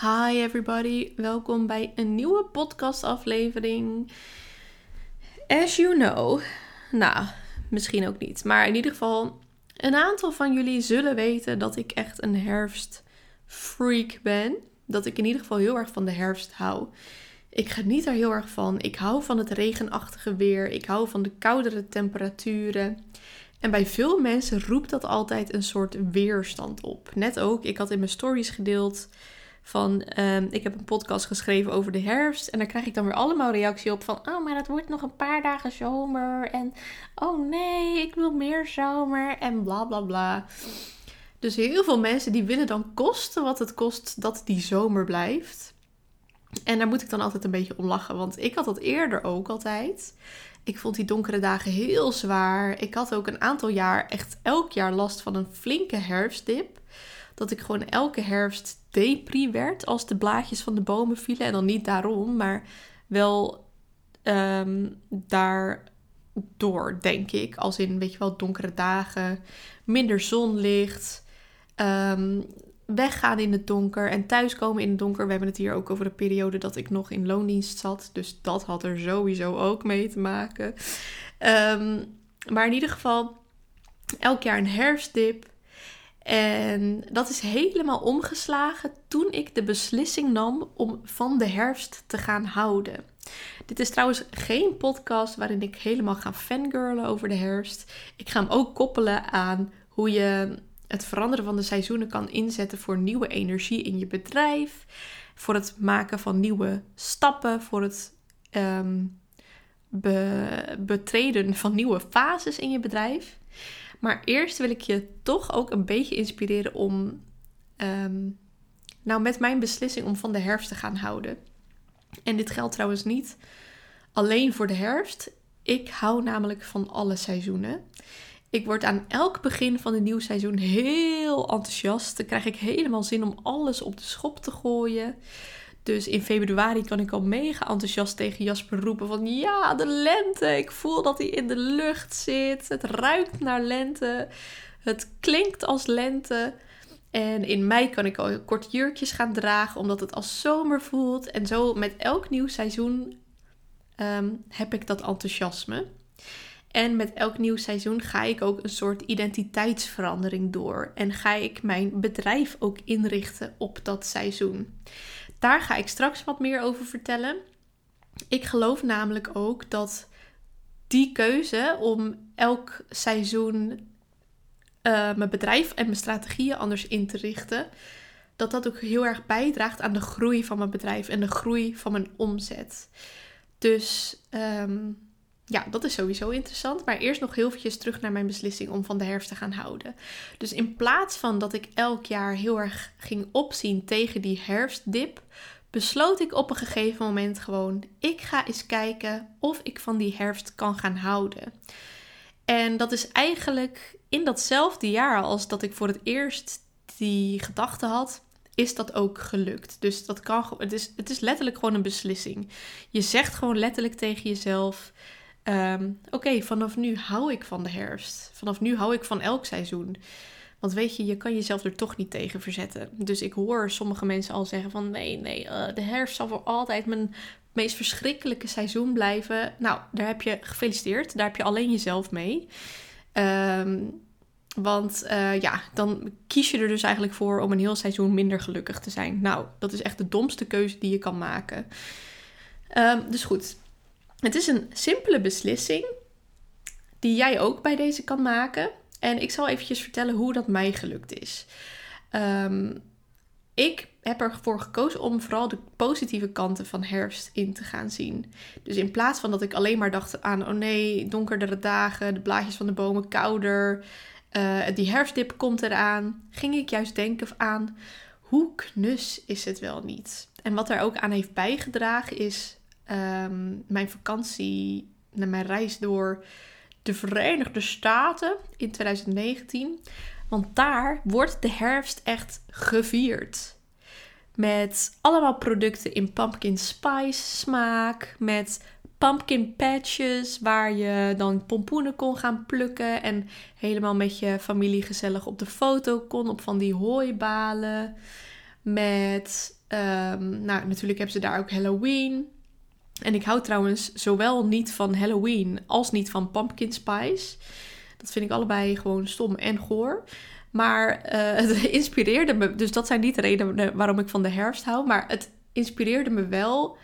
Hi everybody, welkom bij een nieuwe podcastaflevering. As you know, nou, misschien ook niet, maar in ieder geval, een aantal van jullie zullen weten dat ik echt een herfstfreak ben. Dat ik in ieder geval heel erg van de herfst hou. Ik geniet er heel erg van. Ik hou van het regenachtige weer. Ik hou van de koudere temperaturen. En bij veel mensen roept dat altijd een soort weerstand op. Net ook, ik had in mijn stories gedeeld van ehm, ik heb een podcast geschreven over de herfst. En daar krijg ik dan weer allemaal reactie op van oh, maar het wordt nog een paar dagen zomer. En oh nee, ik wil meer zomer. En bla bla bla. Dus heel veel mensen die willen dan kosten wat het kost dat die zomer blijft. En daar moet ik dan altijd een beetje om lachen. Want ik had dat eerder ook altijd. Ik vond die donkere dagen heel zwaar. Ik had ook een aantal jaar echt elk jaar last van een flinke herfstdip. Dat ik gewoon elke herfst depri werd als de blaadjes van de bomen vielen. En dan niet daarom, maar wel um, daardoor, denk ik. Als in, weet je wel, donkere dagen, minder zonlicht. Um, weggaan in het donker en thuiskomen in het donker. We hebben het hier ook over de periode dat ik nog in loondienst zat. Dus dat had er sowieso ook mee te maken. Um, maar in ieder geval, elk jaar een herfstdip. En dat is helemaal omgeslagen toen ik de beslissing nam om van de herfst te gaan houden. Dit is trouwens geen podcast waarin ik helemaal ga fangirlen over de herfst. Ik ga hem ook koppelen aan hoe je het veranderen van de seizoenen kan inzetten voor nieuwe energie in je bedrijf, voor het maken van nieuwe stappen, voor het um, betreden van nieuwe fases in je bedrijf. Maar eerst wil ik je toch ook een beetje inspireren om, um, nou, met mijn beslissing om van de herfst te gaan houden. En dit geldt trouwens niet alleen voor de herfst. Ik hou namelijk van alle seizoenen. Ik word aan elk begin van een nieuw seizoen heel enthousiast. Dan krijg ik helemaal zin om alles op de schop te gooien. Dus in februari kan ik al mega enthousiast tegen Jasper roepen van ja, de lente. Ik voel dat hij in de lucht zit. Het ruikt naar lente. Het klinkt als lente. En in mei kan ik al kort jurkjes gaan dragen omdat het als zomer voelt. En zo met elk nieuw seizoen ehm, heb ik dat enthousiasme. En met elk nieuw seizoen ga ik ook een soort identiteitsverandering door. En ga ik mijn bedrijf ook inrichten op dat seizoen. Daar ga ik straks wat meer over vertellen. Ik geloof namelijk ook dat die keuze om elk seizoen uh, mijn bedrijf en mijn strategieën anders in te richten, dat dat ook heel erg bijdraagt aan de groei van mijn bedrijf en de groei van mijn omzet. Dus um, ja, dat is sowieso interessant. Maar eerst nog heel eventjes terug naar mijn beslissing om van de herfst te gaan houden. Dus in plaats van dat ik elk jaar heel erg ging opzien tegen die herfstdip, besloot ik op een gegeven moment gewoon: ik ga eens kijken of ik van die herfst kan gaan houden. En dat is eigenlijk in datzelfde jaar als dat ik voor het eerst die gedachte had, is dat ook gelukt. Dus dat kan, het is, het is letterlijk gewoon een beslissing. Je zegt gewoon letterlijk tegen jezelf: Ehm, oké, vanaf nu hou ik van de herfst. Vanaf nu hou ik van elk seizoen. Want weet je, je kan jezelf er toch niet tegen verzetten. Dus ik hoor sommige mensen al zeggen van nee, nee, uh, de herfst zal voor altijd mijn meest verschrikkelijke seizoen blijven. Nou, daar heb je gefeliciteerd. Daar heb je alleen jezelf mee. Um, want uh, ja, dan kies je er dus eigenlijk voor om een heel seizoen minder gelukkig te zijn. Nou, dat is echt de domste keuze die je kan maken. Um, dus goed, het is een simpele beslissing die jij ook bij deze kan maken. En ik zal eventjes vertellen hoe dat mij gelukt is. Um, ik heb ervoor gekozen om vooral de positieve kanten van herfst in te gaan zien. Dus in plaats van dat ik alleen maar dacht aan, oh nee, donkerdere dagen, de blaadjes van de bomen kouder, uh, die herfstdip komt eraan, ging ik juist denken aan, hoe knus is het wel niet? En wat daar ook aan heeft bijgedragen is Ehm, mijn vakantie, mijn reis door de Verenigde Staten in 2019. Want daar wordt de herfst echt gevierd. Met allemaal producten in pumpkin spice smaak. Met pumpkin patches waar je dan pompoenen kon gaan plukken. En helemaal met je familie gezellig op de foto kon op van die hooibalen. Met ehm, nou, natuurlijk hebben ze daar ook Halloween. En ik hou trouwens zowel niet van Halloween als niet van pumpkin spice. Dat vind ik allebei gewoon stom en goor. Maar uh, het inspireerde me. Dus dat zijn niet de redenen waarom ik van de herfst hou. Maar het inspireerde me wel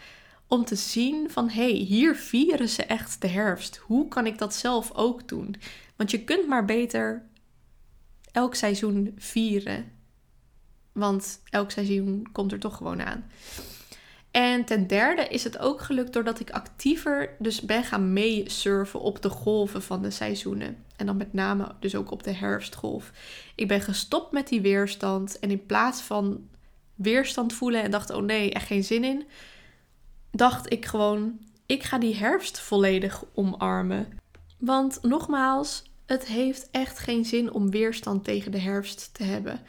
om te zien van hé, hey, hier vieren ze echt de herfst. Hoe kan ik dat zelf ook doen? Want je kunt maar beter elk seizoen vieren. Want elk seizoen komt er toch gewoon aan. En ten derde is het ook gelukt doordat ik actiever dus ben gaan meesurfen op de golven van de seizoenen. En dan met name dus ook op de herfstgolf. Ik ben gestopt met die weerstand. En in plaats van weerstand voelen en dacht, oh nee, echt geen zin in. Dacht ik gewoon, ik ga die herfst volledig omarmen. Want nogmaals, het heeft echt geen zin om weerstand tegen de herfst te hebben.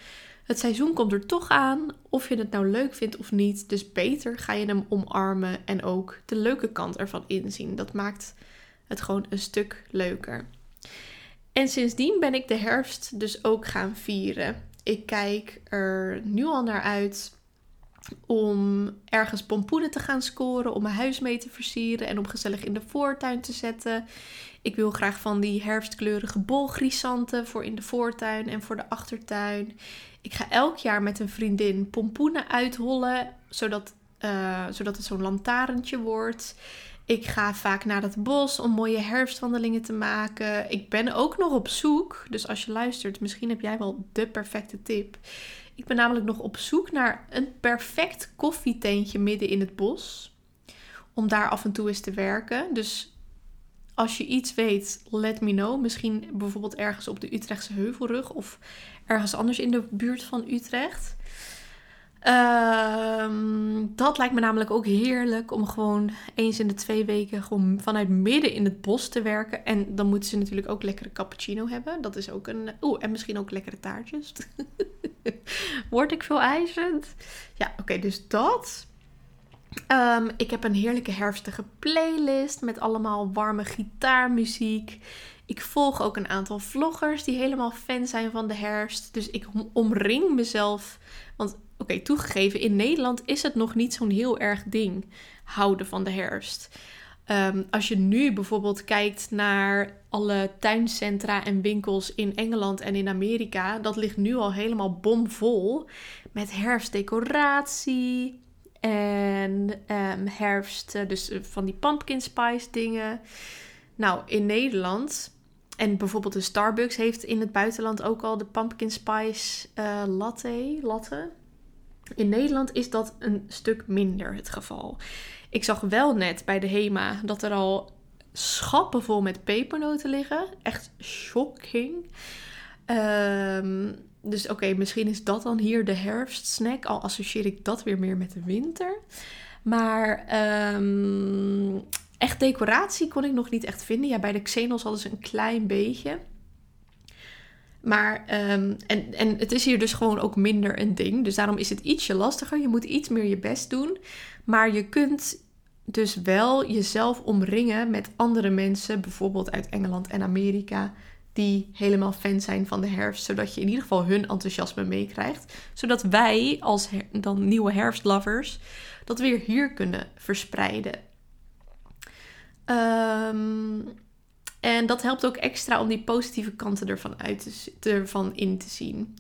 Het seizoen komt er toch aan, of je het nou leuk vindt of niet. Dus beter ga je hem omarmen en ook de leuke kant ervan inzien. Dat maakt het gewoon een stuk leuker. En sindsdien ben ik de herfst dus ook gaan vieren. Ik kijk er nu al naar uit om ergens pompoenen te gaan scoren, om mijn huis mee te versieren en om gezellig in de voortuin te zetten. Ik wil graag van die herfstkleurige bolgrisanten voor in de voortuin en voor de achtertuin. Ik ga elk jaar met een vriendin pompoenen uithollen, zodat, uh, zodat het zo'n lantaarntje wordt. Ik ga vaak naar het bos om mooie herfstwandelingen te maken. Ik ben ook nog op zoek, dus als je luistert, misschien heb jij wel de perfecte tip. Ik ben namelijk nog op zoek naar een perfect koffietentje midden in het bos. Om daar af en toe eens te werken. Dus als je iets weet, let me know. Misschien bijvoorbeeld ergens op de Utrechtse Heuvelrug of ergens anders in de buurt van Utrecht. Ehm, dat lijkt me namelijk ook heerlijk om gewoon eens in de twee weken gewoon vanuit midden in het bos te werken. En dan moeten ze natuurlijk ook lekkere cappuccino hebben. Dat is ook een. Oeh, en misschien ook lekkere taartjes. Word ik veel eisend? Ja, oké, dus dat. Ehm, ik heb een heerlijke herfstige playlist met allemaal warme gitaarmuziek. Ik volg ook een aantal vloggers die helemaal fan zijn van de herfst. Dus ik omring mezelf. Want oké, toegegeven, in Nederland is het nog niet zo'n heel erg ding houden van de herfst. Ehm, als je nu bijvoorbeeld kijkt naar alle tuincentra en winkels in Engeland en in Amerika, dat ligt nu al helemaal bomvol met herfstdecoratie en um, herfst, eh, dus eh, van die pumpkin spice dingen. Nou, in Nederland en bijvoorbeeld de Starbucks heeft in het buitenland ook al de pumpkin spice uh, latte, latte. In Nederland is dat een stuk minder het geval. Ik zag wel net bij de HEMA dat er al schappen vol met pepernoten liggen. Echt shocking. Um, dus oké, misschien is dat dan hier de herfstsnack. Al associeer ik dat weer meer met de winter. Maar um, echt decoratie kon ik nog niet echt vinden. Ja, bij de Xenos hadden ze een klein beetje. Maar, um, en, en het is hier dus gewoon ook minder een ding. Dus daarom is het ietsje lastiger. Je moet iets meer je best doen. Maar je kunt dus wel jezelf omringen met andere mensen, bijvoorbeeld uit Engeland en Amerika, die helemaal fan zijn van de herfst, zodat je in ieder geval hun enthousiasme meekrijgt, zodat wij als dan nieuwe herfstlovers dat weer hier kunnen verspreiden. Um, en dat helpt ook extra om die positieve kanten ervan, uit te, ervan in te zien.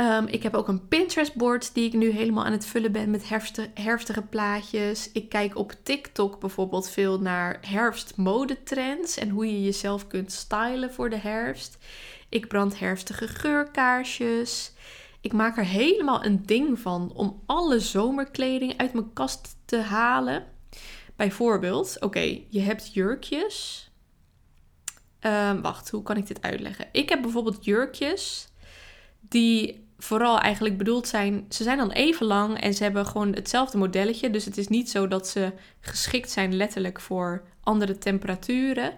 Um, ik heb ook een Pinterest-board die ik nu helemaal aan het vullen ben met herfstige, plaatjes. Ik kijk op TikTok bijvoorbeeld veel naar herfstmodetrends en hoe je jezelf kunt stylen voor de herfst. Ik brand herfstige geurkaarsjes. Ik maak er helemaal een ding van om alle zomerkleding uit mijn kast te halen. Bijvoorbeeld, oké, je hebt jurkjes. Um, wacht, hoe kan ik dit uitleggen? Ik heb bijvoorbeeld jurkjes die vooral eigenlijk bedoeld zijn. Ze zijn dan even lang en ze hebben gewoon hetzelfde modelletje. Dus het is niet zo dat ze geschikt zijn letterlijk voor andere temperaturen.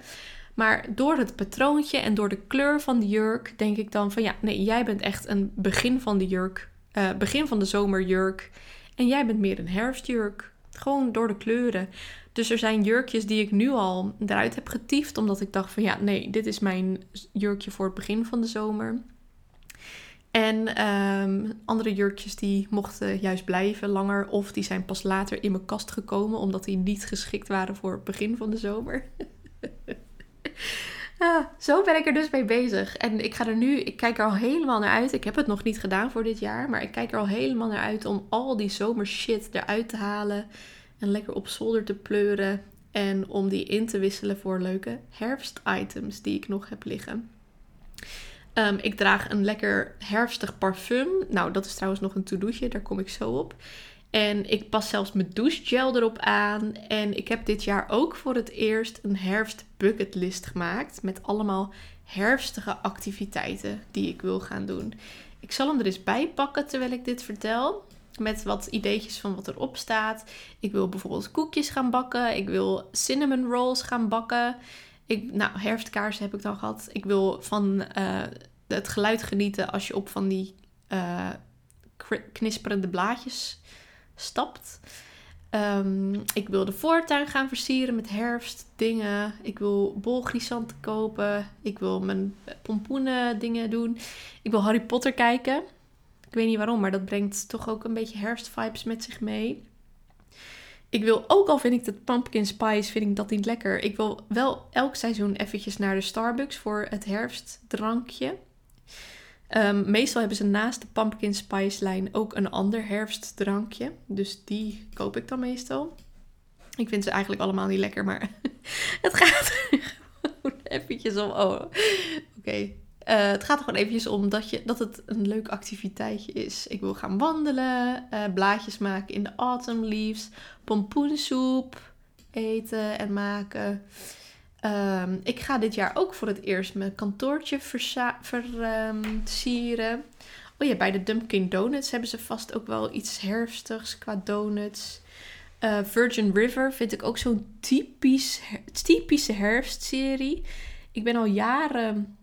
Maar door het patroontje en door de kleur van de jurk denk ik dan van ja, nee, jij bent echt een begin van de jurk, uh, begin van de zomerjurk. En jij bent meer een herfstjurk. Gewoon door de kleuren. Dus er zijn jurkjes die ik nu al eruit heb getiefd. Omdat ik dacht van ja, nee, dit is mijn jurkje voor het begin van de zomer. En ehm, andere jurkjes die mochten juist blijven langer. Of die zijn pas later in mijn kast gekomen. Omdat die niet geschikt waren voor het begin van de zomer. ah, zo ben ik er dus mee bezig. En ik ga er nu, ik kijk er al helemaal naar uit. Ik heb het nog niet gedaan voor dit jaar. Maar ik kijk er al helemaal naar uit om al die zomershit eruit te halen. En lekker op zolder te pleuren. En om die in te wisselen voor leuke herfstitems die ik nog heb liggen. Ehm, ik draag een lekker herfstig parfum. Nou, dat is trouwens nog een to-doetje, daar kom ik zo op. En ik pas zelfs mijn douchegel erop aan. En ik heb dit jaar ook voor het eerst een herfst bucketlist gemaakt. Met allemaal herfstige activiteiten die ik wil gaan doen. Ik zal hem er eens bij pakken terwijl ik dit vertel. Met wat ideetjes van wat erop staat. Ik wil bijvoorbeeld koekjes gaan bakken. Ik wil cinnamon rolls gaan bakken. Ik, nou, herfstkaarsen heb ik dan gehad. Ik wil van uh, het geluid genieten als je op van die uh, knisperende blaadjes stapt. Um, ik wil de voortuin gaan versieren met herfstdingen. Ik wil bolgrisanten kopen. Ik wil mijn pompoenen dingen doen. Ik wil Harry Potter kijken. Ik weet niet waarom, maar dat brengt toch ook een beetje herfstvibes met zich mee. Ik wil, ook al vind ik het pumpkin spice, vind ik dat niet lekker. Ik wil wel elk seizoen eventjes naar de Starbucks voor het herfstdrankje. Um, meestal hebben ze naast de pumpkin spice lijn ook een ander herfstdrankje. Dus die koop ik dan meestal. Ik vind ze eigenlijk allemaal niet lekker, maar het gaat gewoon eventjes om. Oh, oké. Het gaat er gewoon eventjes om dat, je, dat het een leuk activiteitje is. Ik wil gaan wandelen, uh, blaadjes maken in de autumn leaves, pompoensoep eten en maken. Um, ik ga dit jaar ook voor het eerst mijn kantoortje versieren. Um, oh ja, bij de Dumpkin Donuts hebben ze vast ook wel iets herfstigs qua donuts. Uh, Virgin River vind ik ook zo'n typisch, typische herfstserie. Ik ben al jaren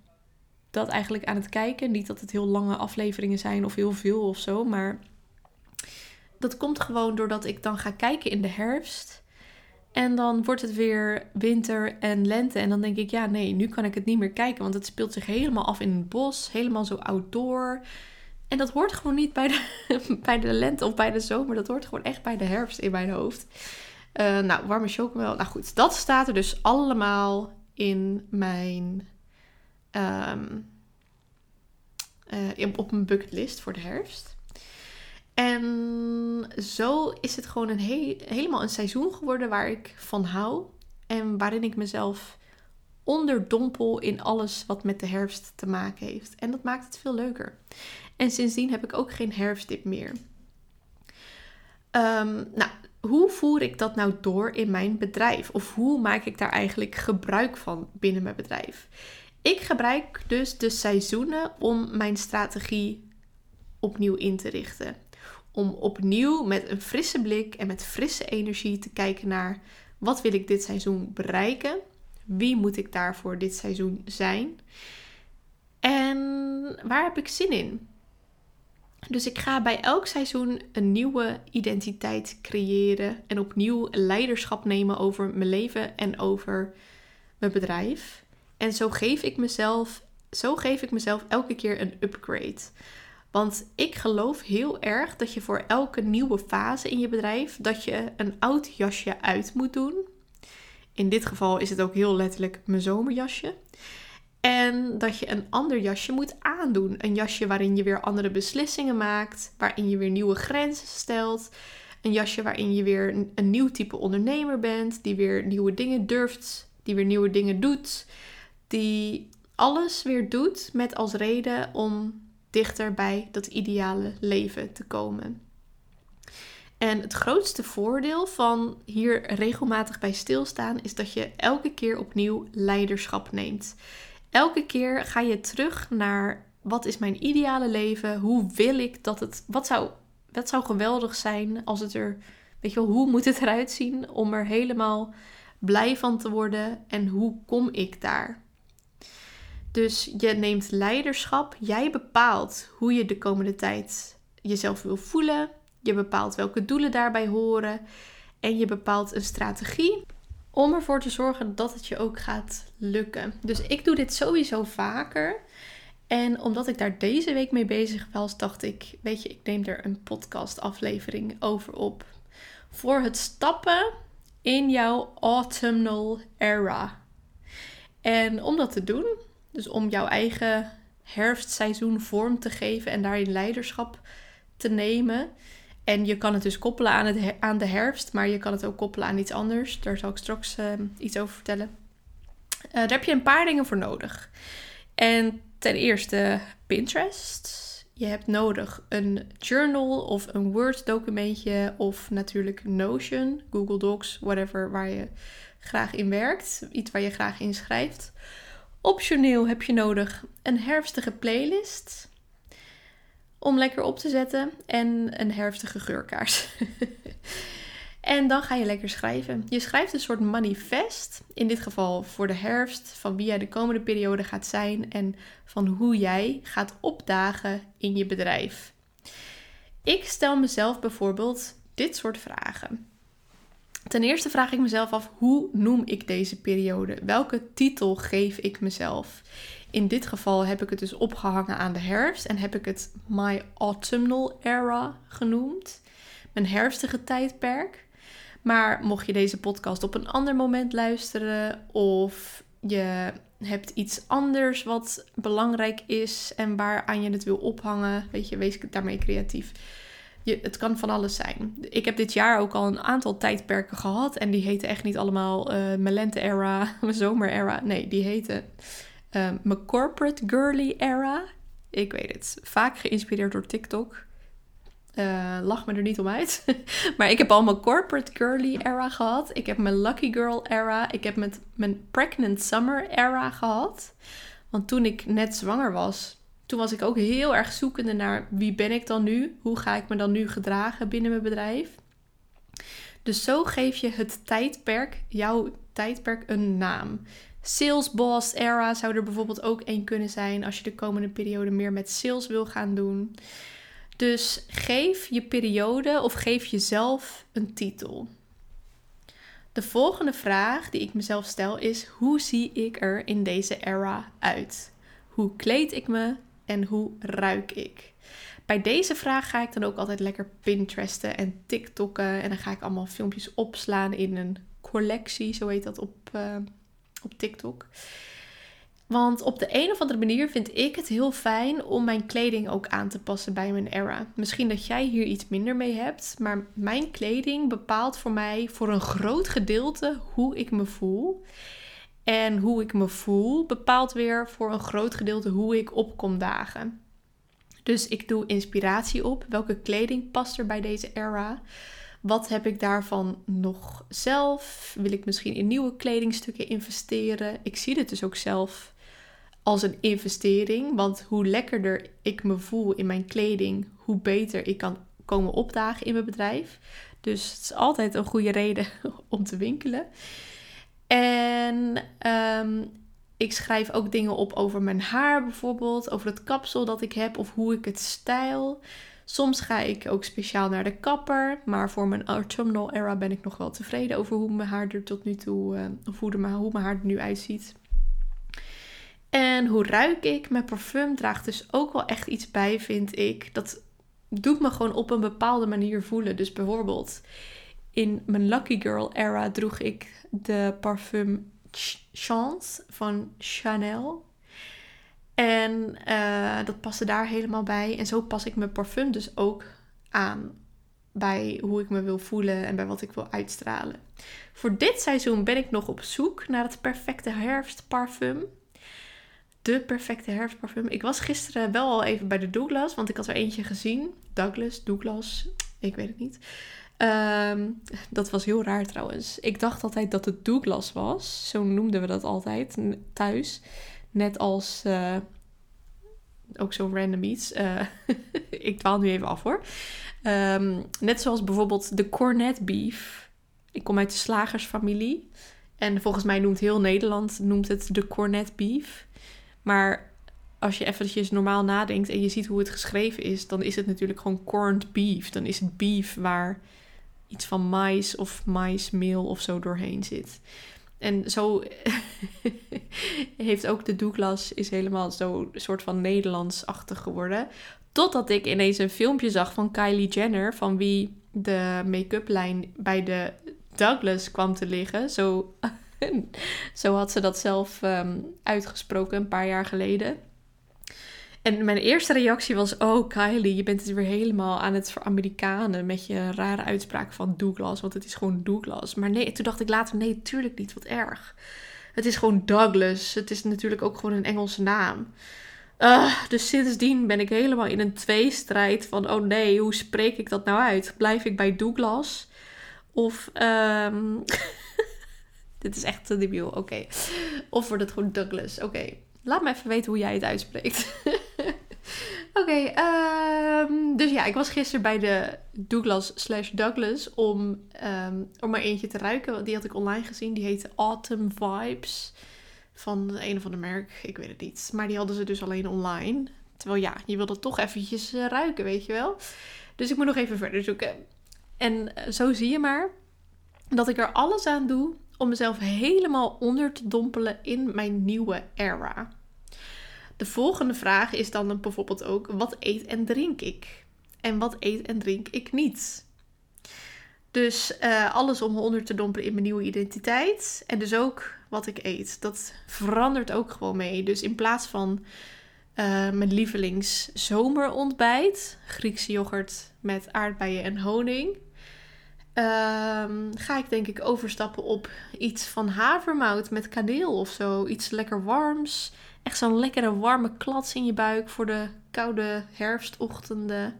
dat eigenlijk aan het kijken. Niet dat het heel lange afleveringen zijn of heel veel of zo. Maar dat komt gewoon doordat ik dan ga kijken in de herfst. En dan wordt het weer winter en lente. En dan denk ik, ja, nee, nu kan ik het niet meer kijken. Want het speelt zich helemaal af in het bos. Helemaal zo outdoor. En dat hoort gewoon niet bij de, bij de lente of bij de zomer. Dat hoort gewoon echt bij de herfst in mijn hoofd. Uh, nou, warme chocomel. Nou goed, dat staat er dus allemaal in mijn um, uh, op mijn bucketlist voor de herfst. En zo is het gewoon een helemaal een seizoen geworden waar ik van hou. En waarin ik mezelf onderdompel in alles wat met de herfst te maken heeft. En dat maakt het veel leuker. En sindsdien heb ik ook geen herfstdip meer. Um, nou, hoe voer ik dat nou door in mijn bedrijf? Of hoe maak ik daar eigenlijk gebruik van binnen mijn bedrijf? Ik gebruik dus de seizoenen om mijn strategie opnieuw in te richten. Om opnieuw met een frisse blik en met frisse energie te kijken naar wat wil ik dit seizoen bereiken? Wie moet ik daarvoor dit seizoen zijn? En waar heb ik zin in? Dus ik ga bij elk seizoen een nieuwe identiteit creëren en opnieuw leiderschap nemen over mijn leven en over mijn bedrijf. En zo geef ik mezelf, zo geef ik mezelf elke keer een upgrade. Want ik geloof heel erg dat je voor elke nieuwe fase in je bedrijf dat je een oud jasje uit moet doen. In dit geval is het ook heel letterlijk mijn zomerjasje. En dat je een ander jasje moet aandoen. Een jasje waarin je weer andere beslissingen maakt, waarin je weer nieuwe grenzen stelt. Een jasje waarin je weer een nieuw type ondernemer bent, die weer nieuwe dingen durft, die weer nieuwe dingen doet die alles weer doet met als reden om dichter bij dat ideale leven te komen. En het grootste voordeel van hier regelmatig bij stilstaan is dat je elke keer opnieuw leiderschap neemt. Elke keer ga je terug naar wat is mijn ideale leven? Hoe wil ik dat het. Wat zou, wat zou geweldig zijn als het er. Weet je wel, hoe moet het eruit zien om er helemaal blij van te worden? En hoe kom ik daar? Dus je neemt leiderschap. Jij bepaalt hoe je de komende tijd jezelf wil voelen. Je bepaalt welke doelen daarbij horen. En je bepaalt een strategie om ervoor te zorgen dat het je ook gaat lukken. Dus ik doe dit sowieso vaker. En omdat ik daar deze week mee bezig was, dacht ik, weet je, ik neem er een podcast aflevering over op. Voor het stappen in jouw autumnal era. En om dat te doen, dus om jouw eigen herfstseizoen vorm te geven en daarin leiderschap te nemen. En je kan het dus koppelen aan, het, aan de herfst, maar je kan het ook koppelen aan iets anders. Daar zal ik straks ehm, iets over vertellen. Uh, daar heb je een paar dingen voor nodig. En ten eerste Pinterest. Je hebt nodig een journal of een Word documentje of natuurlijk Notion, Google Docs, whatever waar je graag in werkt, iets waar je graag in schrijft. Optioneel heb je nodig een herfstige playlist om lekker op te zetten en een herfstige geurkaars. en dan ga je lekker schrijven. Je schrijft een soort manifest, in dit geval voor de herfst, van wie jij de komende periode gaat zijn en van hoe jij gaat opdagen in je bedrijf. Ik stel mezelf bijvoorbeeld dit soort vragen. Ten eerste vraag ik mezelf af: hoe noem ik deze periode? Welke titel geef ik mezelf? In dit geval heb ik het dus opgehangen aan de herfst en heb ik het My Autumnal Era genoemd. Mijn herfstige tijdperk. Maar mocht je deze podcast op een ander moment luisteren of je hebt iets anders wat belangrijk is en waaraan je het wil ophangen, weet je, wees daarmee creatief. Je, het kan van alles zijn. Ik heb dit jaar ook al een aantal tijdperken gehad. En die heten echt niet allemaal uh, mijn lente-era, mijn zomer-era. Nee, die heten uh, mijn corporate girly era. Ik weet het. Vaak geïnspireerd door TikTok. Uh, lach me er niet om uit. maar ik heb al mijn corporate girly era gehad. Ik heb mijn lucky girl era. Ik heb met mijn pregnant summer era gehad. Want toen ik net zwanger was, toen was ik ook heel erg zoekende naar wie ben ik dan nu? Hoe ga ik me dan nu gedragen binnen mijn bedrijf? Dus zo geef je het tijdperk, jouw tijdperk, een naam. Sales Boss Era zou er bijvoorbeeld ook één kunnen zijn als je de komende periode meer met sales wil gaan doen. Dus geef je periode of geef jezelf een titel. De volgende vraag die ik mezelf stel is: hoe zie ik er in deze era uit? Hoe kleed ik me? En hoe ruik ik? Bij deze vraag ga ik dan ook altijd lekker Pinteresten en TikTokken. En dan ga ik allemaal filmpjes opslaan in een collectie, zo heet dat op, uh, op TikTok. Want op de een of andere manier vind ik het heel fijn om mijn kleding ook aan te passen bij mijn era. Misschien dat jij hier iets minder mee hebt, maar mijn kleding bepaalt voor mij voor een groot gedeelte hoe ik me voel. En hoe ik me voel bepaalt weer voor een groot gedeelte hoe ik opkom dagen. Dus ik doe inspiratie op. Welke kleding past er bij deze era? Wat heb ik daarvan nog zelf? Wil ik misschien in nieuwe kledingstukken investeren? Ik zie dit dus ook zelf als een investering. Want hoe lekkerder ik me voel in mijn kleding, hoe beter ik kan komen opdagen in mijn bedrijf. Dus het is altijd een goede reden om te winkelen. En ehm, ik schrijf ook dingen op over mijn haar bijvoorbeeld, over het kapsel dat ik heb of hoe ik het stijl. Soms ga ik ook speciaal naar de kapper, maar voor mijn autumnal era ben ik nog wel tevreden over hoe mijn haar er tot nu toe, uh, of hoe, hoe mijn haar er nu uitziet. En hoe ruik ik? Mijn parfum draagt dus ook wel echt iets bij, vind ik. Dat doet me gewoon op een bepaalde manier voelen. Dus bijvoorbeeld in mijn Lucky Girl era droeg ik de parfum Chance van Chanel. En uh, dat paste daar helemaal bij. En zo pas ik mijn parfum dus ook aan bij hoe ik me wil voelen en bij wat ik wil uitstralen. Voor dit seizoen ben ik nog op zoek naar het perfecte herfstparfum. De perfecte herfstparfum. Ik was gisteren wel al even bij de Douglas, want ik had er eentje gezien. Douglas, Douglas, ik weet het niet. Ehm, dat was heel raar trouwens. Ik dacht altijd dat het Douglas was. Zo noemden we dat altijd thuis. Net als. Uh, ook zo'n random iets. Uh, ik dwaal nu even af hoor. Um, net zoals bijvoorbeeld de cornet beef. Ik kom uit de slagersfamilie. En volgens mij noemt heel Nederland noemt het de cornet beef. Maar als je eventjes normaal nadenkt en je ziet hoe het geschreven is, dan is het natuurlijk gewoon corned beef. Dan is het beef waar iets van mais of maismeel of zo doorheen zit. En zo heeft ook de Douglas is helemaal zo soort van Nederlands-achtig geworden. Totdat ik ineens een filmpje zag van Kylie Jenner, van wie de make-up lijn bij de Douglas kwam te liggen. Zo, zo had ze dat zelf um, uitgesproken een paar jaar geleden. En mijn eerste reactie was: Oh, Kylie, je bent het weer helemaal aan het Amerikanen met je rare uitspraak van Douglas. Want het is gewoon Douglas. Maar nee, toen dacht ik later: Nee, tuurlijk niet. Wat erg. Het is gewoon Douglas. Het is natuurlijk ook gewoon een Engelse naam. Uh, dus sindsdien ben ik helemaal in een tweestrijd van: Oh nee, hoe spreek ik dat nou uit? Blijf ik bij Douglas? Of. Um... Dit is echt te debiel. Oké. Of wordt het gewoon Douglas? Oké. Laat me even weten hoe jij het uitspreekt. Oké, ehm, dus ja, ik was gisteren bij de Douglas slash Douglas om, um, om maar eentje te ruiken. Die had ik online gezien. Die heette Autumn Vibes van een of ander merk. Ik weet het niet. Maar die hadden ze dus alleen online. Terwijl ja, je wilde toch eventjes uh, ruiken, weet je wel. Dus ik moet nog even verder zoeken. En uh, zo zie je maar dat ik er alles aan doe om mezelf helemaal onder te dompelen in mijn nieuwe era. De volgende vraag is dan bijvoorbeeld ook: wat eet en drink ik? En wat eet en drink ik niet? Dus uh, alles om me onder te dompelen in mijn nieuwe identiteit. En dus ook wat ik eet. Dat verandert ook gewoon mee. Dus in plaats van uh, mijn lievelings zomerontbijt, Griekse yoghurt met aardbeien en honing, Um, ga ik denk ik overstappen op iets van havermout met kaneel of zo. Iets lekker warms. Echt zo'n lekkere warme klats in je buik voor de koude herfstochtenden.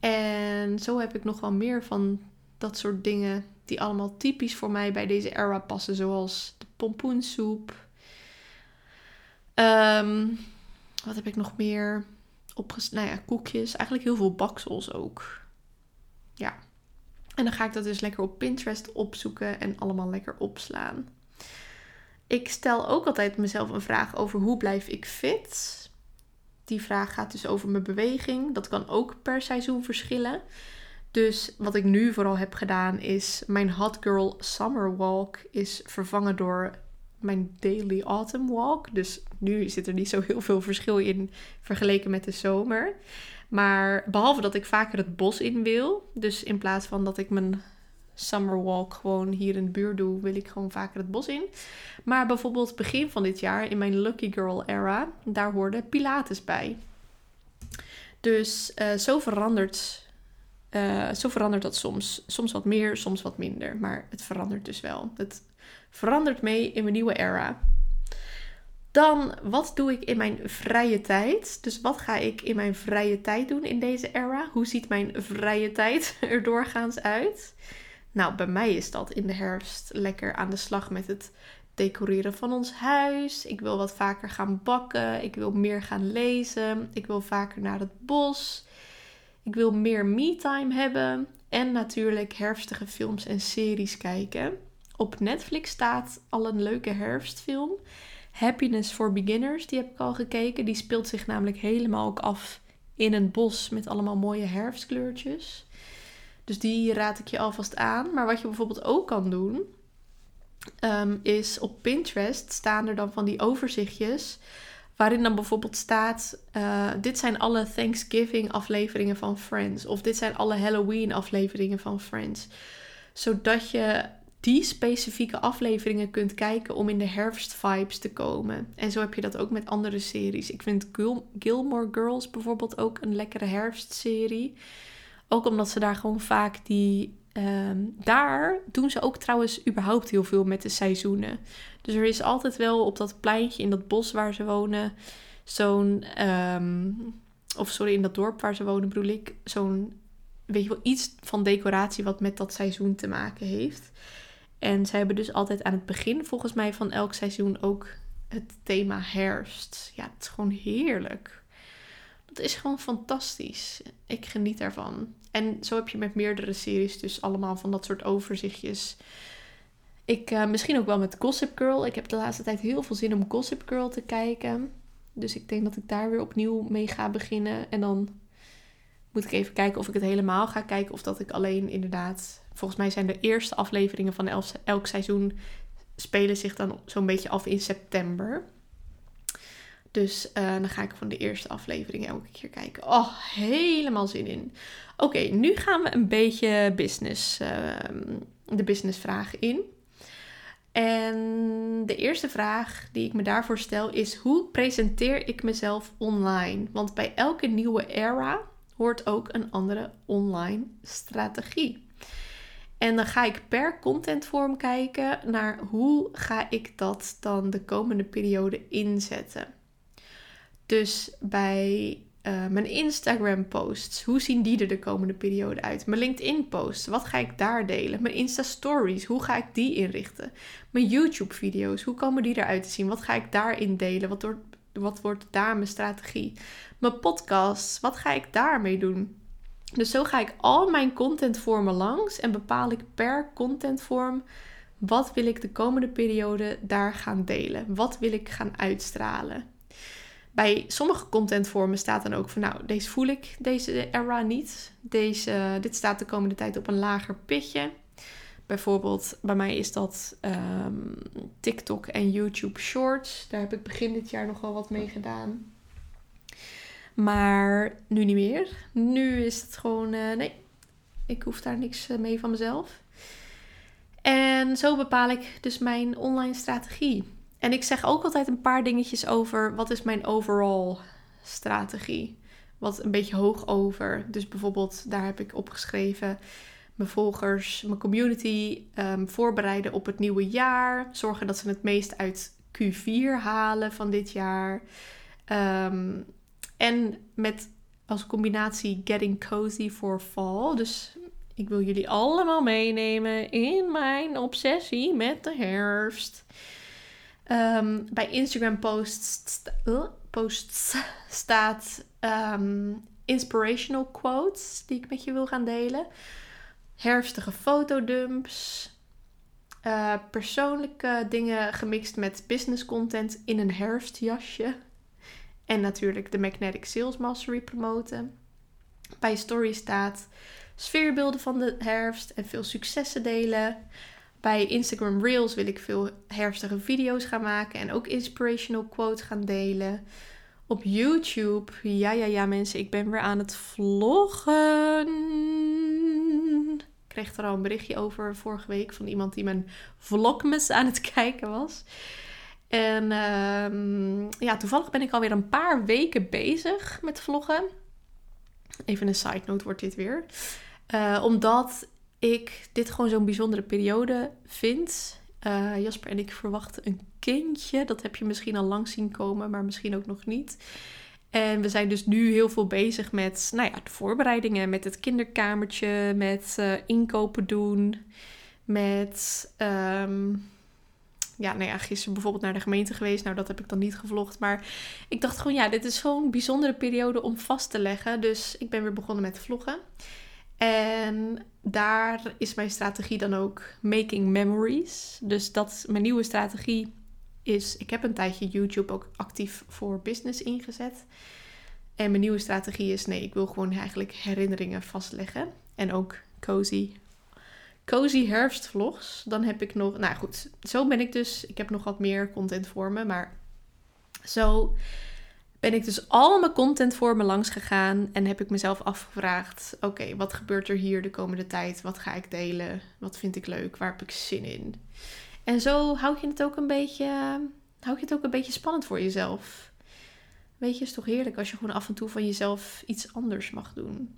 En zo heb ik nog wel meer van dat soort dingen die allemaal typisch voor mij bij deze era passen. Zoals de pompoensoep. Um, wat heb ik nog meer? Opges nou ja, koekjes. Eigenlijk heel veel baksels ook. Ja, en dan ga ik dat dus lekker op Pinterest opzoeken en allemaal lekker opslaan. Ik stel ook altijd mezelf een vraag over hoe blijf ik fit. Die vraag gaat dus over mijn beweging. Dat kan ook per seizoen verschillen. Dus wat ik nu vooral heb gedaan is mijn Hot Girl Summer Walk is vervangen door mijn Daily Autumn Walk. Dus nu zit er niet zo heel veel verschil in vergeleken met de zomer. Maar behalve dat ik vaker het bos in wil. Dus in plaats van dat ik mijn summer walk gewoon hier in de buurt doe, wil ik gewoon vaker het bos in. Maar bijvoorbeeld begin van dit jaar, in mijn Lucky Girl era, daar hoorde Pilates bij. Dus uh, zo, verandert, uh, zo verandert dat soms. Soms wat meer, soms wat minder. Maar het verandert dus wel. Het verandert mee in mijn nieuwe era. Dan, wat doe ik in mijn vrije tijd? Dus wat ga ik in mijn vrije tijd doen in deze era? Hoe ziet mijn vrije tijd er doorgaans uit? Nou, bij mij is dat in de herfst lekker aan de slag met het decoreren van ons huis. Ik wil wat vaker gaan bakken. Ik wil meer gaan lezen. Ik wil vaker naar het bos. Ik wil meer me-time hebben. En natuurlijk herfstige films en series kijken. Op Netflix staat al een leuke herfstfilm. Happiness for Beginners, die heb ik al gekeken. Die speelt zich namelijk helemaal ook af in een bos met allemaal mooie herfstkleurtjes. Dus die raad ik je alvast aan. Maar wat je bijvoorbeeld ook kan doen, um, is op Pinterest staan er dan van die overzichtjes. Waarin dan bijvoorbeeld staat: uh, Dit zijn alle Thanksgiving afleveringen van Friends. Of dit zijn alle Halloween afleveringen van Friends. Zodat je die specifieke afleveringen kunt kijken om in de herfstvibes te komen. En zo heb je dat ook met andere series. Ik vind Gil Gilmore Girls bijvoorbeeld ook een lekkere herfstserie. Ook omdat ze daar gewoon vaak die. Ehm, daar doen ze ook trouwens überhaupt heel veel met de seizoenen. Dus er is altijd wel op dat pleintje in dat bos waar ze wonen. Zo'n. Ehm, of sorry, in dat dorp waar ze wonen bedoel ik. Zo'n. Weet je wel, iets van decoratie wat met dat seizoen te maken heeft. En zij hebben dus altijd aan het begin, volgens mij, van elk seizoen ook het thema herfst. Ja, het is gewoon heerlijk. Dat is gewoon fantastisch. Ik geniet daarvan. En zo heb je met meerdere series dus allemaal van dat soort overzichtjes. Ik, uh, misschien ook wel met Gossip Girl. Ik heb de laatste tijd heel veel zin om Gossip Girl te kijken. Dus ik denk dat ik daar weer opnieuw mee ga beginnen. En dan moet ik even kijken of ik het helemaal ga kijken. Of dat ik alleen inderdaad. Volgens mij zijn de eerste afleveringen van elk seizoen spelen zich dan zo'n beetje af in september. Dus uh, dan ga ik van de eerste aflevering elke keer kijken. Oh, helemaal zin in. Oké, nu gaan we een beetje business, uh, de businessvragen in. En de eerste vraag die ik me daarvoor stel is: hoe presenteer ik mezelf online? Want bij elke nieuwe era hoort ook een andere online strategie. En dan ga ik per contentvorm kijken naar hoe ga ik dat dan de komende periode inzetten. Dus bij uh, mijn Instagram posts, hoe zien die er de komende periode uit? Mijn LinkedIn posts, wat ga ik daar delen? Mijn Insta stories, hoe ga ik die inrichten? Mijn YouTube video's, hoe komen die eruit te zien? Wat ga ik daarin delen? Wat wat wordt daar mijn strategie? Mijn podcasts, wat ga ik daarmee doen? Dus zo ga ik al mijn contentvormen langs en bepaal ik per contentvorm wat wil ik de komende periode daar gaan delen? Wat wil ik gaan uitstralen? Bij sommige contentvormen staat dan ook van nou, deze voel ik deze era niet. Deze, dit staat de komende tijd op een lager pitje. Bijvoorbeeld, bij mij is dat ehm, TikTok en YouTube Shorts. Daar heb ik begin dit jaar nogal wat mee gedaan. Maar nu niet meer. Nu is het gewoon, uh, nee, ik hoef daar niks eh, mee van mezelf. En zo bepaal ik dus mijn online strategie. En ik zeg ook altijd een paar dingetjes over wat is mijn overall strategie. Wat een beetje hoog over. Dus bijvoorbeeld, daar heb ik opgeschreven mijn volgers, mijn community um, voorbereiden op het nieuwe jaar. Zorgen dat ze het meest uit Q4 halen van dit jaar. Um, en met als combinatie Getting Cozy for Fall. Dus ik wil jullie allemaal meenemen in mijn obsessie met de herfst. Um, bij Instagram posts, posts staat um, inspirational quotes die ik met je wil gaan delen. Herfstige fotodumps. Uh, persoonlijke dingen gemixt met business content in een herfstjasje. En natuurlijk de Magnetic Sales Mastery promoten. Bij Story staat sfeerbeelden van de herfst en veel successen delen. Bij Instagram Reels wil ik veel herfstige video's gaan maken en ook inspirational quotes gaan delen. Op YouTube, ja, ja, ja, mensen, ik ben weer aan het vloggen. Ik kreeg er al een berichtje over vorige week van iemand die mijn vlogmas aan het kijken was. En uh, ja, toevallig ben ik alweer een paar weken bezig met vloggen. Even een side note wordt dit weer. Uh, omdat ik dit gewoon zo'n bijzondere periode vind. Uh, Jasper en ik verwachten een kindje. Dat heb je misschien al lang zien komen, maar misschien ook nog niet. En we zijn dus nu heel veel bezig met nou ja, de voorbereidingen, met het kinderkamertje, met uh, inkopen doen, met um, ja, nou gisteren bijvoorbeeld naar de gemeente geweest. Nou, dat heb ik dan niet gevlogd. Maar ik dacht gewoon, ja, dit is zo'n bijzondere periode om vast te leggen. Dus ik ben weer begonnen met vloggen. En daar is mijn strategie dan ook making memories. Dus dat mijn nieuwe strategie is, ik heb een tijdje YouTube ook actief voor business ingezet. En mijn nieuwe strategie is, nee, ik wil gewoon eigenlijk herinneringen vastleggen. En ook cozy cozy herfstvlogs. Dan heb ik nog, nou goed, zo ben ik dus. Ik heb nog wat meer content voor me, maar zo ben ik dus al mijn content voor me langs gegaan en heb ik mezelf afgevraagd: oké, wat gebeurt er hier de komende tijd? Wat ga ik delen? Wat vind ik leuk? Waar heb ik zin in? En zo houd je het ook een beetje, houd je het ook een beetje spannend voor jezelf. Weet je, is toch heerlijk als je gewoon af en toe van jezelf iets anders mag doen.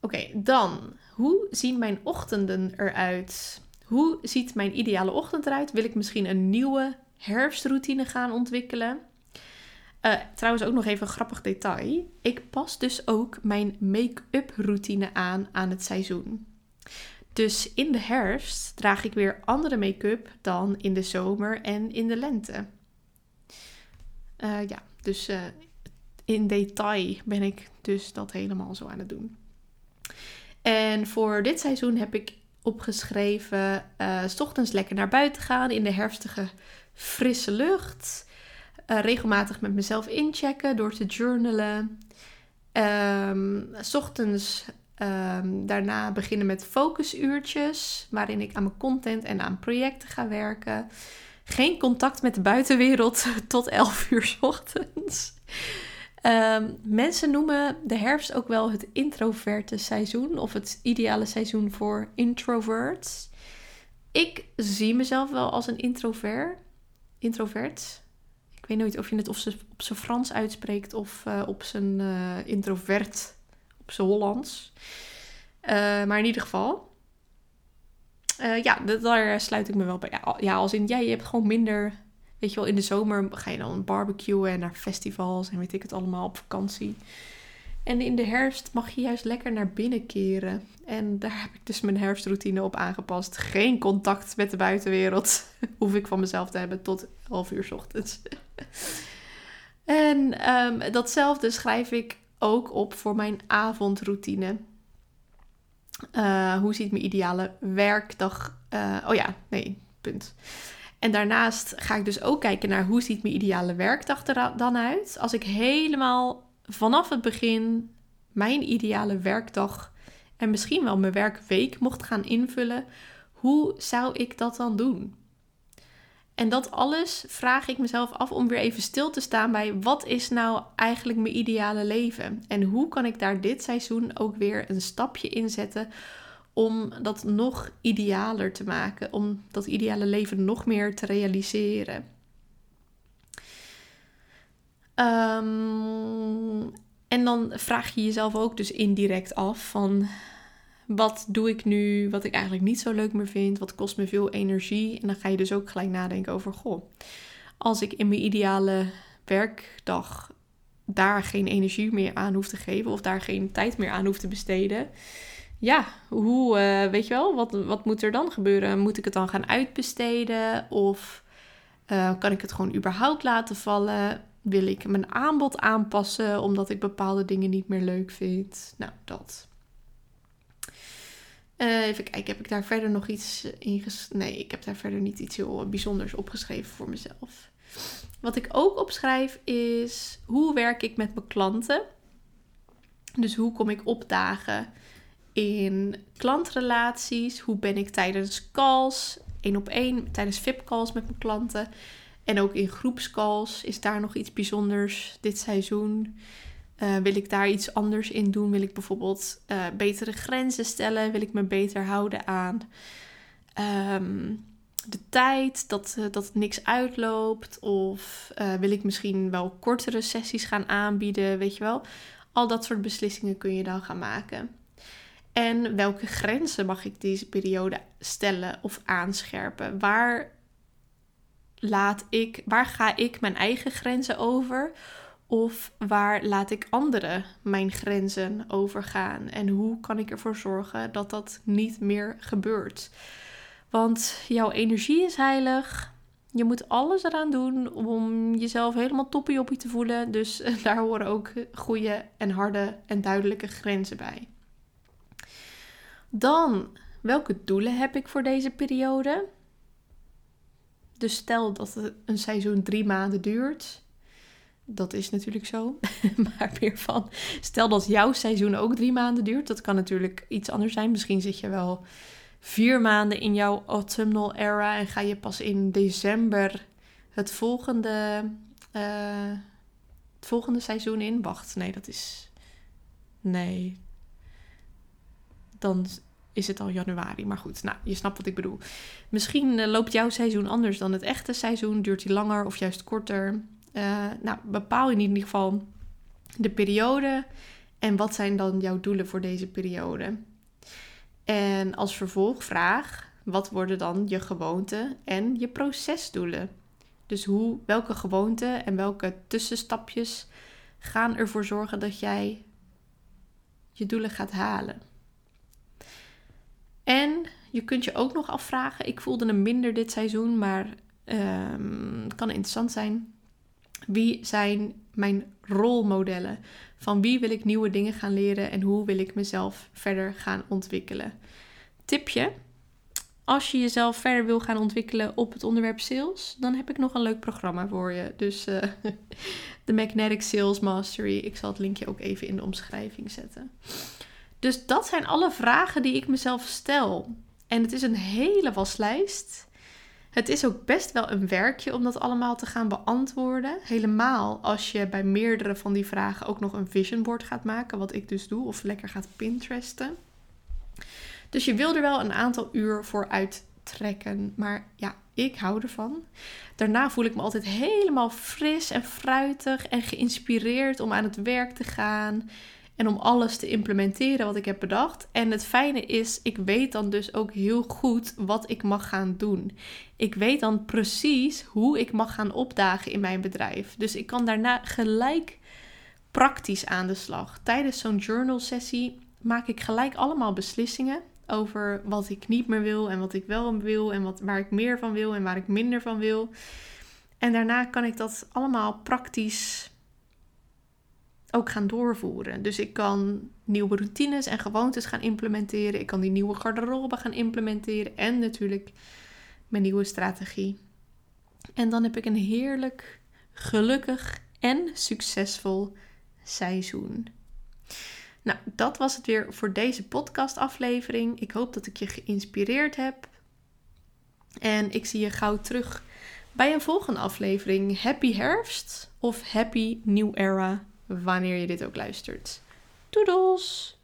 Oké, dan. Hoe zien mijn ochtenden eruit? Hoe ziet mijn ideale ochtend eruit? Wil ik misschien een nieuwe herfstroutine gaan ontwikkelen? Uh, trouwens, ook nog even een grappig detail. Ik pas dus ook mijn make-up routine aan aan het seizoen. Dus in de herfst draag ik weer andere make-up dan in de zomer en in de lente. Uh, ja, dus uh, in detail ben ik dus dat helemaal zo aan het doen. En voor dit seizoen heb ik opgeschreven: s ochtends lekker naar buiten gaan in de herfstige frisse lucht. Uh, regelmatig met mezelf inchecken door te journalen. Um, s ochtends Ehm, daarna beginnen met focusuurtjes, waarin ik aan mijn content en aan projecten ga werken. Geen contact met de buitenwereld tot 11 uur s ochtends. Ehm, mensen noemen de herfst ook wel het introverte seizoen of het ideale seizoen voor introverts. Ik zie mezelf wel als een introvert. Introvert. Ik weet nooit of je het op zijn Frans uitspreekt of uh, op zijn uh, introvert, op zijn Hollands. Uh, maar in ieder geval. ja, daar sluit ik me wel bij. Ja, als in jij hebt gewoon minder Weet je wel, in de zomer ga je dan barbecuen en naar festivals en weet ik het allemaal op vakantie. En in de herfst mag je juist lekker naar binnen keren. En daar heb ik dus mijn herfstroutine op aangepast. Geen contact met de buitenwereld hoef ik van mezelf te hebben tot 11 uur ochtends. en um, datzelfde schrijf ik ook op voor mijn avondroutine. Uh, hoe ziet mijn ideale werkdag? Uh, oh ja, nee, punt. En daarnaast ga ik dus ook kijken naar hoe ziet mijn ideale werkdag er dan uit. Als ik helemaal vanaf het begin mijn ideale werkdag en misschien wel mijn werkweek mocht gaan invullen, hoe zou ik dat dan doen? En dat alles vraag ik mezelf af om weer even stil te staan bij wat is nou eigenlijk mijn ideale leven? En hoe kan ik daar dit seizoen ook weer een stapje in zetten om dat nog idealer te maken, om dat ideale leven nog meer te realiseren. Ehm, en dan vraag je jezelf ook dus indirect af van wat doe ik nu wat ik eigenlijk niet zo leuk meer vind, wat kost me veel energie. En dan ga je dus ook gelijk nadenken over, goh, als ik in mijn ideale werkdag daar geen energie meer aan hoef te geven of daar geen tijd meer aan hoef te besteden, ja, hoe, uh, weet je wel, wat, wat moet er dan gebeuren? Moet ik het dan gaan uitbesteden? Of uh, kan ik het gewoon überhaupt laten vallen? Wil ik mijn aanbod aanpassen omdat ik bepaalde dingen niet meer leuk vind? Nou, dat. Uh, even kijken, heb ik daar verder nog iets in Nee, ik heb daar verder niet iets heel bijzonders opgeschreven voor mezelf. Wat ik ook opschrijf is hoe werk ik met mijn klanten? Dus hoe kom ik opdagen? in klantrelaties. Hoe ben ik tijdens calls, één op één, tijdens VIP-calls met mijn klanten. En ook in groepscalls is daar nog iets bijzonders dit seizoen. Uh, wil ik daar iets anders in doen? Wil ik bijvoorbeeld uh, betere grenzen stellen? Wil ik me beter houden aan um, de tijd, dat, uh, dat niks uitloopt? Of wil ik misschien wel kortere sessies gaan aanbieden? Weet je wel? Al dat soort beslissingen kun je dan gaan maken. En welke grenzen mag ik deze periode stellen of aanscherpen? Waar laat ik, waar ga ik mijn eigen grenzen over? Of waar laat ik anderen mijn grenzen overgaan? En hoe kan ik ervoor zorgen dat dat niet meer gebeurt? Want jouw energie is heilig. Je moet alles eraan doen om jezelf helemaal toppie te voelen. Dus daar horen ook goede en harde en duidelijke grenzen bij. Dan, welke doelen heb ik voor deze periode? Dus stel dat een seizoen drie maanden duurt. Dat is natuurlijk zo. maar meer van, stel dat jouw seizoen ook drie maanden duurt. Dat kan natuurlijk iets anders zijn. Misschien zit je wel vier maanden in jouw autumnal era en ga je pas in december het volgende, uh, het volgende seizoen in. Wacht, nee, dat is. Nee, dan is het al januari. Maar goed, nou, je snapt wat ik bedoel. Misschien uh, loopt jouw seizoen anders dan het echte seizoen. Duurt die langer of juist korter? Uh, nou, bepaal in ieder geval de periode. En wat zijn dan jouw doelen voor deze periode? En als vervolgvraag, wat worden dan je gewoonten en je procesdoelen? Dus hoe, welke gewoonten en welke tussenstapjes gaan ervoor zorgen dat jij je doelen gaat halen? En je kunt je ook nog afvragen, ik voelde hem minder dit seizoen, maar um, het kan interessant zijn. Wie zijn mijn rolmodellen? Van wie wil ik nieuwe dingen gaan leren en hoe wil ik mezelf verder gaan ontwikkelen? Tipje: als je jezelf verder wil gaan ontwikkelen op het onderwerp sales, dan heb ik nog een leuk programma voor je. Dus uh, de Magnetic Sales Mastery. Ik zal het linkje ook even in de omschrijving zetten. Dus dat zijn alle vragen die ik mezelf stel. En het is een hele waslijst. Het is ook best wel een werkje om dat allemaal te gaan beantwoorden. Helemaal als je bij meerdere van die vragen ook nog een vision board gaat maken, wat ik dus doe, of lekker gaat Pinteresten. Dus je wil er wel een aantal uur voor uittrekken. Maar ja, ik hou ervan. Daarna voel ik me altijd helemaal fris en fruitig en geïnspireerd om aan het werk te gaan. En om alles te implementeren wat ik heb bedacht. En het fijne is, ik weet dan dus ook heel goed wat ik mag gaan doen. Ik weet dan precies hoe ik mag gaan opdagen in mijn bedrijf. Dus ik kan daarna gelijk praktisch aan de slag. Tijdens zo'n journal sessie maak ik gelijk allemaal beslissingen over wat ik niet meer wil en wat ik wel wil en wat, waar ik meer van wil en waar ik minder van wil. En daarna kan ik dat allemaal praktisch ook gaan doorvoeren. Dus ik kan nieuwe routines en gewoontes gaan implementeren. Ik kan die nieuwe garderobe gaan implementeren en natuurlijk mijn nieuwe strategie. En dan heb ik een heerlijk, gelukkig en succesvol seizoen. Nou, dat was het weer voor deze podcastaflevering. Ik hoop dat ik je geïnspireerd heb. En ik zie je gauw terug bij een volgende aflevering. Happy herfst of happy new era, wanneer je dit ook luistert. Doedels!